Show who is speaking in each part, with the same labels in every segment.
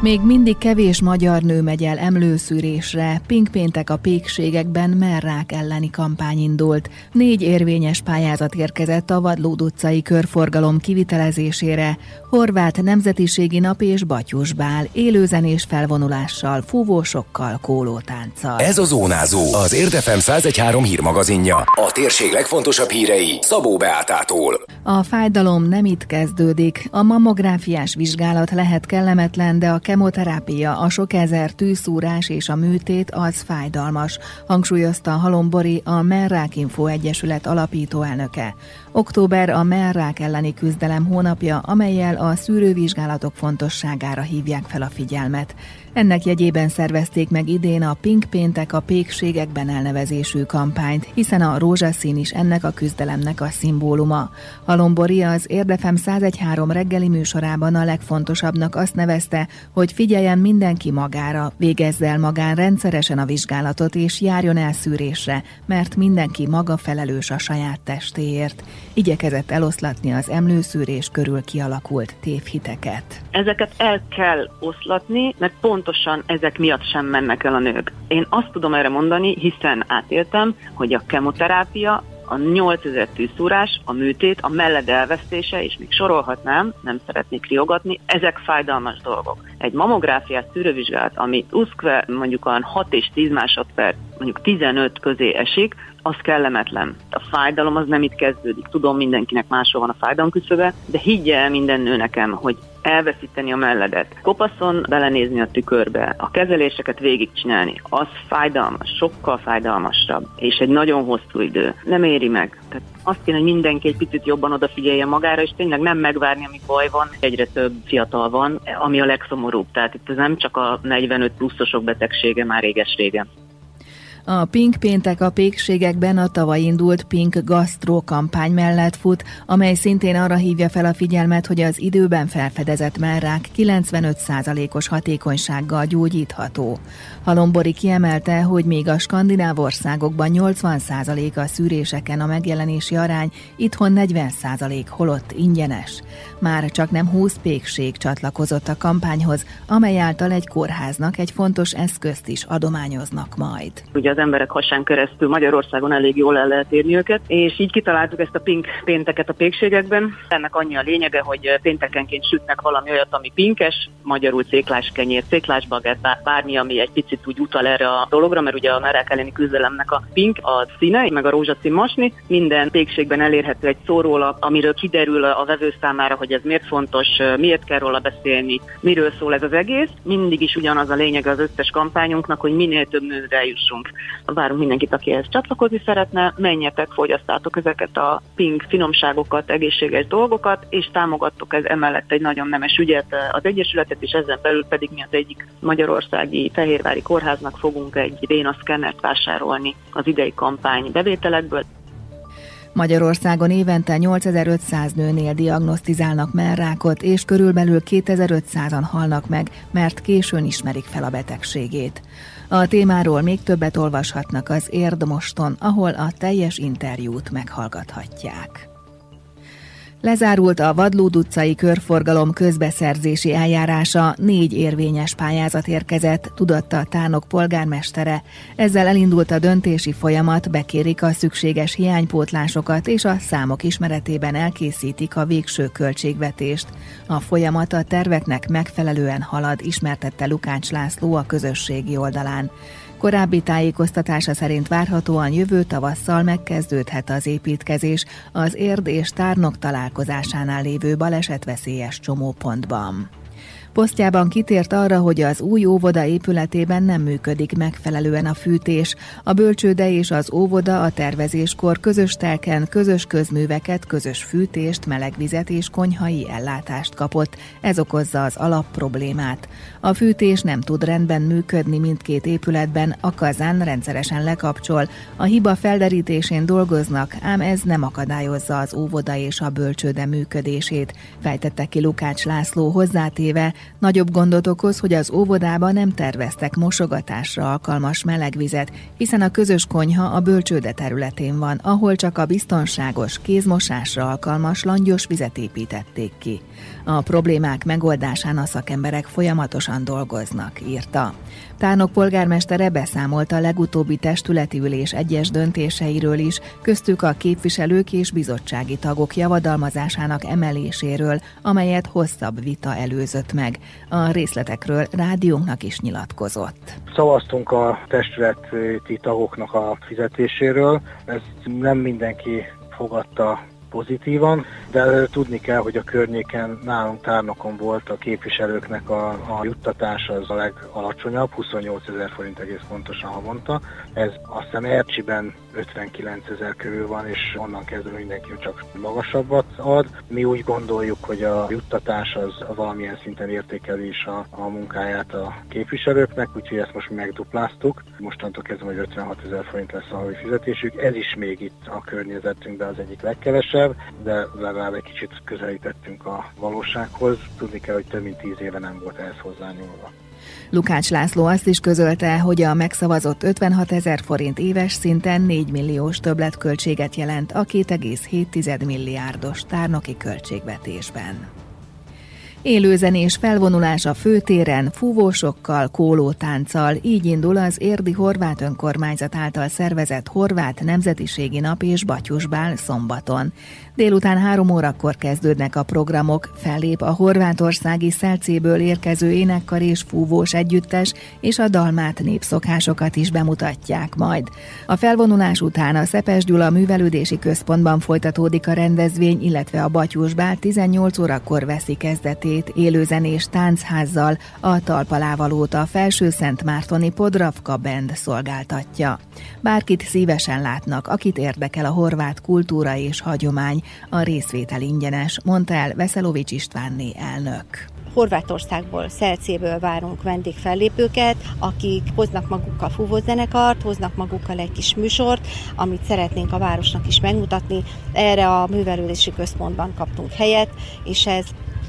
Speaker 1: Még mindig kevés magyar nő megy el emlőszűrésre. Pinkpéntek a pékségekben merrák elleni kampány indult. Négy érvényes pályázat érkezett a Vadlód utcai körforgalom kivitelezésére. Horvát nemzetiségi nap és batyusbál, élőzenés felvonulással, fúvósokkal, kólótánccal.
Speaker 2: Ez a Zónázó, az Érdefem 1013 hírmagazinja. A térség legfontosabb hírei Szabó Beátától.
Speaker 1: A fájdalom nem itt kezdődik. A mammográfiás vizsgálat lehet kellemetlen, de a kemoterápia, a sok ezer tűszúrás és a műtét az fájdalmas, hangsúlyozta Halombori, a Merrák Info Egyesület alapító elnöke. Október a merrák elleni küzdelem hónapja, amelyel a szűrővizsgálatok fontosságára hívják fel a figyelmet. Ennek jegyében szervezték meg idén a Pink Péntek a pékségekben elnevezésű kampányt, hiszen a rózsaszín is ennek a küzdelemnek a szimbóluma. A Lombori az Érdefem 1013 reggeli műsorában a legfontosabbnak azt nevezte, hogy figyeljen mindenki magára, végezze el magán rendszeresen a vizsgálatot és járjon el szűrésre, mert mindenki maga felelős a saját testéért igyekezett eloszlatni az emlőszűrés körül kialakult tévhiteket.
Speaker 3: Ezeket el kell oszlatni, mert pontosan ezek miatt sem mennek el a nők. Én azt tudom erre mondani, hiszen átéltem, hogy a kemoterápia a 8000 tűzszúrás, a műtét, a melled elvesztése, és még sorolhatnám, nem szeretnék riogatni, ezek fájdalmas dolgok. Egy mamográfiát szűrővizsgálat, ami uszkve mondjuk olyan 6 és 10 másodperc, mondjuk 15 közé esik, az kellemetlen. A fájdalom az nem itt kezdődik. Tudom, mindenkinek máshol van a fájdalom küszöbe, de higgye el minden nő nekem, hogy elveszíteni a melledet, kopaszon belenézni a tükörbe, a kezeléseket végigcsinálni, az fájdalmas, sokkal fájdalmasabb, és egy nagyon hosszú idő. Nem éri meg. Tehát azt kéne, hogy mindenki egy picit jobban odafigyelje magára, és tényleg nem megvárni, amíg baj van. Egyre több fiatal van, ami a legszomorúbb. Tehát itt ez nem csak a 45 pluszosok betegsége már réges-régen.
Speaker 1: A Pink péntek a pékségekben a tavaly indult Pink Gastro kampány mellett fut, amely szintén arra hívja fel a figyelmet, hogy az időben felfedezett merrák 95%-os hatékonysággal gyógyítható. Halombori kiemelte, hogy még a skandináv országokban 80% a szűréseken a megjelenési arány, itthon 40% holott ingyenes. Már csak nem 20 pékség csatlakozott a kampányhoz, amely által egy kórháznak egy fontos eszközt is adományoznak majd.
Speaker 3: Ugye az emberek hasán keresztül Magyarországon elég jól el lehet érni őket, és így kitaláltuk ezt a pink pénteket a pékségekben. Ennek annyi a lényege, hogy péntekenként sütnek valami olyat, ami pinkes, magyarul céklás kenyér, céklás bagett, bármi, ami egy picit úgy utal erre a dologra, mert ugye a merek elleni küzdelemnek a pink, a színe, meg a rózsaszín masni, minden pékségben elérhető egy szóról, amiről kiderül a vevő számára, hogy ez miért fontos, miért kell róla beszélni, miről szól ez az egész. Mindig is ugyanaz a lényeg az összes kampányunknak, hogy minél több nőre eljussunk. Várunk mindenkit, aki ehhez csatlakozni szeretne, menjetek, fogyasztátok ezeket a pink finomságokat, egészséges dolgokat, és támogattok ez emellett egy nagyon nemes ügyet, az Egyesületet, és ezen belül pedig mi az egyik magyarországi Fehérvári Kórháznak fogunk egy vénaszkennert vásárolni az idei kampány bevételekből.
Speaker 1: Magyarországon évente 8500 nőnél diagnosztizálnak merrákot, és körülbelül 2500-an halnak meg, mert későn ismerik fel a betegségét. A témáról még többet olvashatnak az Érdmoston, ahol a teljes interjút meghallgathatják. Lezárult a Vadlód utcai körforgalom közbeszerzési eljárása, négy érvényes pályázat érkezett, tudatta a tánok polgármestere. Ezzel elindult a döntési folyamat, bekérik a szükséges hiánypótlásokat, és a számok ismeretében elkészítik a végső költségvetést. A folyamat a terveknek megfelelően halad, ismertette Lukács László a közösségi oldalán. Korábbi tájékoztatása szerint várhatóan jövő tavasszal megkezdődhet az építkezés az érd és tárnok találkozásánál lévő balesetveszélyes csomópontban. Posztjában kitért arra, hogy az új óvoda épületében nem működik megfelelően a fűtés. A bölcsőde és az óvoda a tervezéskor közös telken, közös közműveket, közös fűtést, melegvizet és konyhai ellátást kapott. Ez okozza az alap problémát. A fűtés nem tud rendben működni mindkét épületben, a kazán rendszeresen lekapcsol. A hiba felderítésén dolgoznak, ám ez nem akadályozza az óvoda és a bölcsőde működését, fejtette ki Lukács László hozzátéve, Nagyobb gondot okoz, hogy az óvodába nem terveztek mosogatásra alkalmas melegvizet, hiszen a közös konyha a bölcsőde területén van, ahol csak a biztonságos, kézmosásra alkalmas langyos vizet építették ki. A problémák megoldásán a szakemberek folyamatosan dolgoznak, írta. Tárnok polgármestere beszámolt a legutóbbi testületi ülés egyes döntéseiről is, köztük a képviselők és bizottsági tagok javadalmazásának emeléséről, amelyet hosszabb vita előzött meg. A részletekről rádiónknak is nyilatkozott.
Speaker 4: Szavaztunk a testületi tagoknak a fizetéséről, ez nem mindenki fogadta pozitívan, de tudni kell, hogy a környéken nálunk tárnokon volt a képviselőknek a, a juttatása az a legalacsonyabb, 28 ezer forint egész pontosan havonta. Ez azt hiszem Ercsiben 59 ezer körül van, és onnan kezdve mindenki csak magasabbat ad. Mi úgy gondoljuk, hogy a juttatás az valamilyen szinten értékeli is a, a munkáját a képviselőknek, úgyhogy ezt most megdupláztuk. Mostantól kezdve, hogy 56 ezer forint lesz a havi fizetésük. Ez is még itt a környezetünkben az egyik legkevesebb, de legalább egy kicsit közelítettünk a valósághoz. Tudni kell, hogy több mint 10 éve nem volt ehhez hozzányúlva.
Speaker 1: Lukács László azt is közölte, hogy a megszavazott 56 ezer forint éves szinten 4 milliós többletköltséget jelent a 2,7 milliárdos tárnoki költségvetésben. Élőzenés felvonulás a főtéren, fúvósokkal, kólótánccal, így indul az érdi horvát önkormányzat által szervezett horvát nemzetiségi nap és batyusbál szombaton. Délután három órakor kezdődnek a programok, fellép a horvátországi szelcéből érkező énekkar és fúvós együttes, és a dalmát népszokásokat is bemutatják majd. A felvonulás után a Szepes Gyula művelődési központban folytatódik a rendezvény, illetve a batyusbál 18 órakor veszi kezdetét estét élőzenés táncházzal a talpalávalót a Felső Szent Mártoni Podravka Band szolgáltatja. Bárkit szívesen látnak, akit érdekel a horvát kultúra és hagyomány, a részvétel ingyenes, mondta el Veszelovics Istvánné elnök.
Speaker 5: Horvátországból, Szelcéből várunk vendégfellépőket, akik hoznak magukkal fúvózenekart, hoznak magukkal egy kis műsort, amit szeretnénk a városnak is megmutatni. Erre a művelődési központban kaptunk helyet, és ez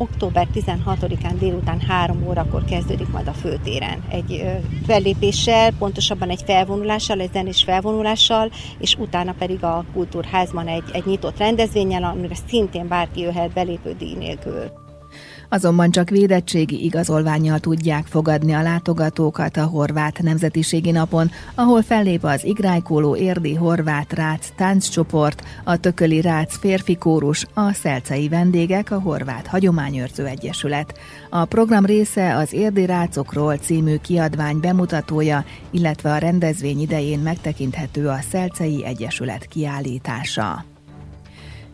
Speaker 5: október 16-án délután 3 órakor kezdődik majd a főtéren. Egy fellépéssel, pontosabban egy felvonulással, egy zenés felvonulással, és utána pedig a Kultúrházban egy, egy nyitott rendezvényel, amire szintén bárki jöhet belépő nélkül.
Speaker 1: Azonban csak védettségi igazolványjal tudják fogadni a látogatókat a horvát nemzetiségi napon, ahol fellép az Igrájkóló érdi horvát rác tánccsoport, a Tököli rác férfi kórus, a szelcei vendégek, a Horvát Hagyományőrző Egyesület. A program része az Érdi Rácokról című kiadvány bemutatója, illetve a rendezvény idején megtekinthető a Szelcei Egyesület kiállítása.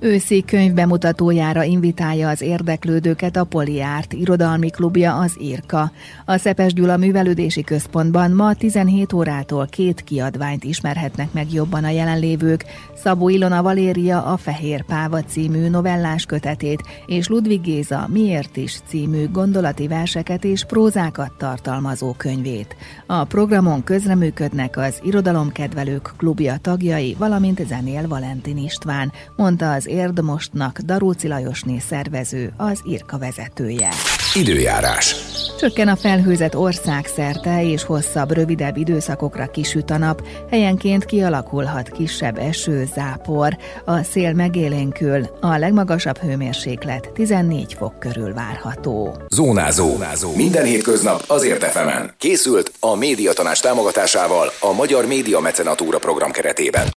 Speaker 1: Őszi könyvbemutatójára invitálja az érdeklődőket a Poliárt irodalmi klubja az Írka. A Szepes Gyula Művelődési Központban ma 17 órától két kiadványt ismerhetnek meg jobban a jelenlévők. Szabó Ilona Valéria a Fehér Páva című novellás kötetét, és Ludvig Géza Miért is című gondolati verseket és prózákat tartalmazó könyvét. A programon közreműködnek az Irodalomkedvelők klubja tagjai, valamint Zenél Valentin István, mondta az Érdmostnak Daróci Lajosné szervező, az Irka vezetője.
Speaker 2: Időjárás.
Speaker 1: Csökken a felhőzet országszerte, és hosszabb, rövidebb időszakokra kisüt a nap, helyenként kialakulhat kisebb eső, zápor, a szél megélénkül, a legmagasabb hőmérséklet 14 fok körül várható.
Speaker 2: Zónázó. Zónázó. Minden hétköznap azért efemen. Készült a médiatanás támogatásával a Magyar Média Mecenatúra program keretében.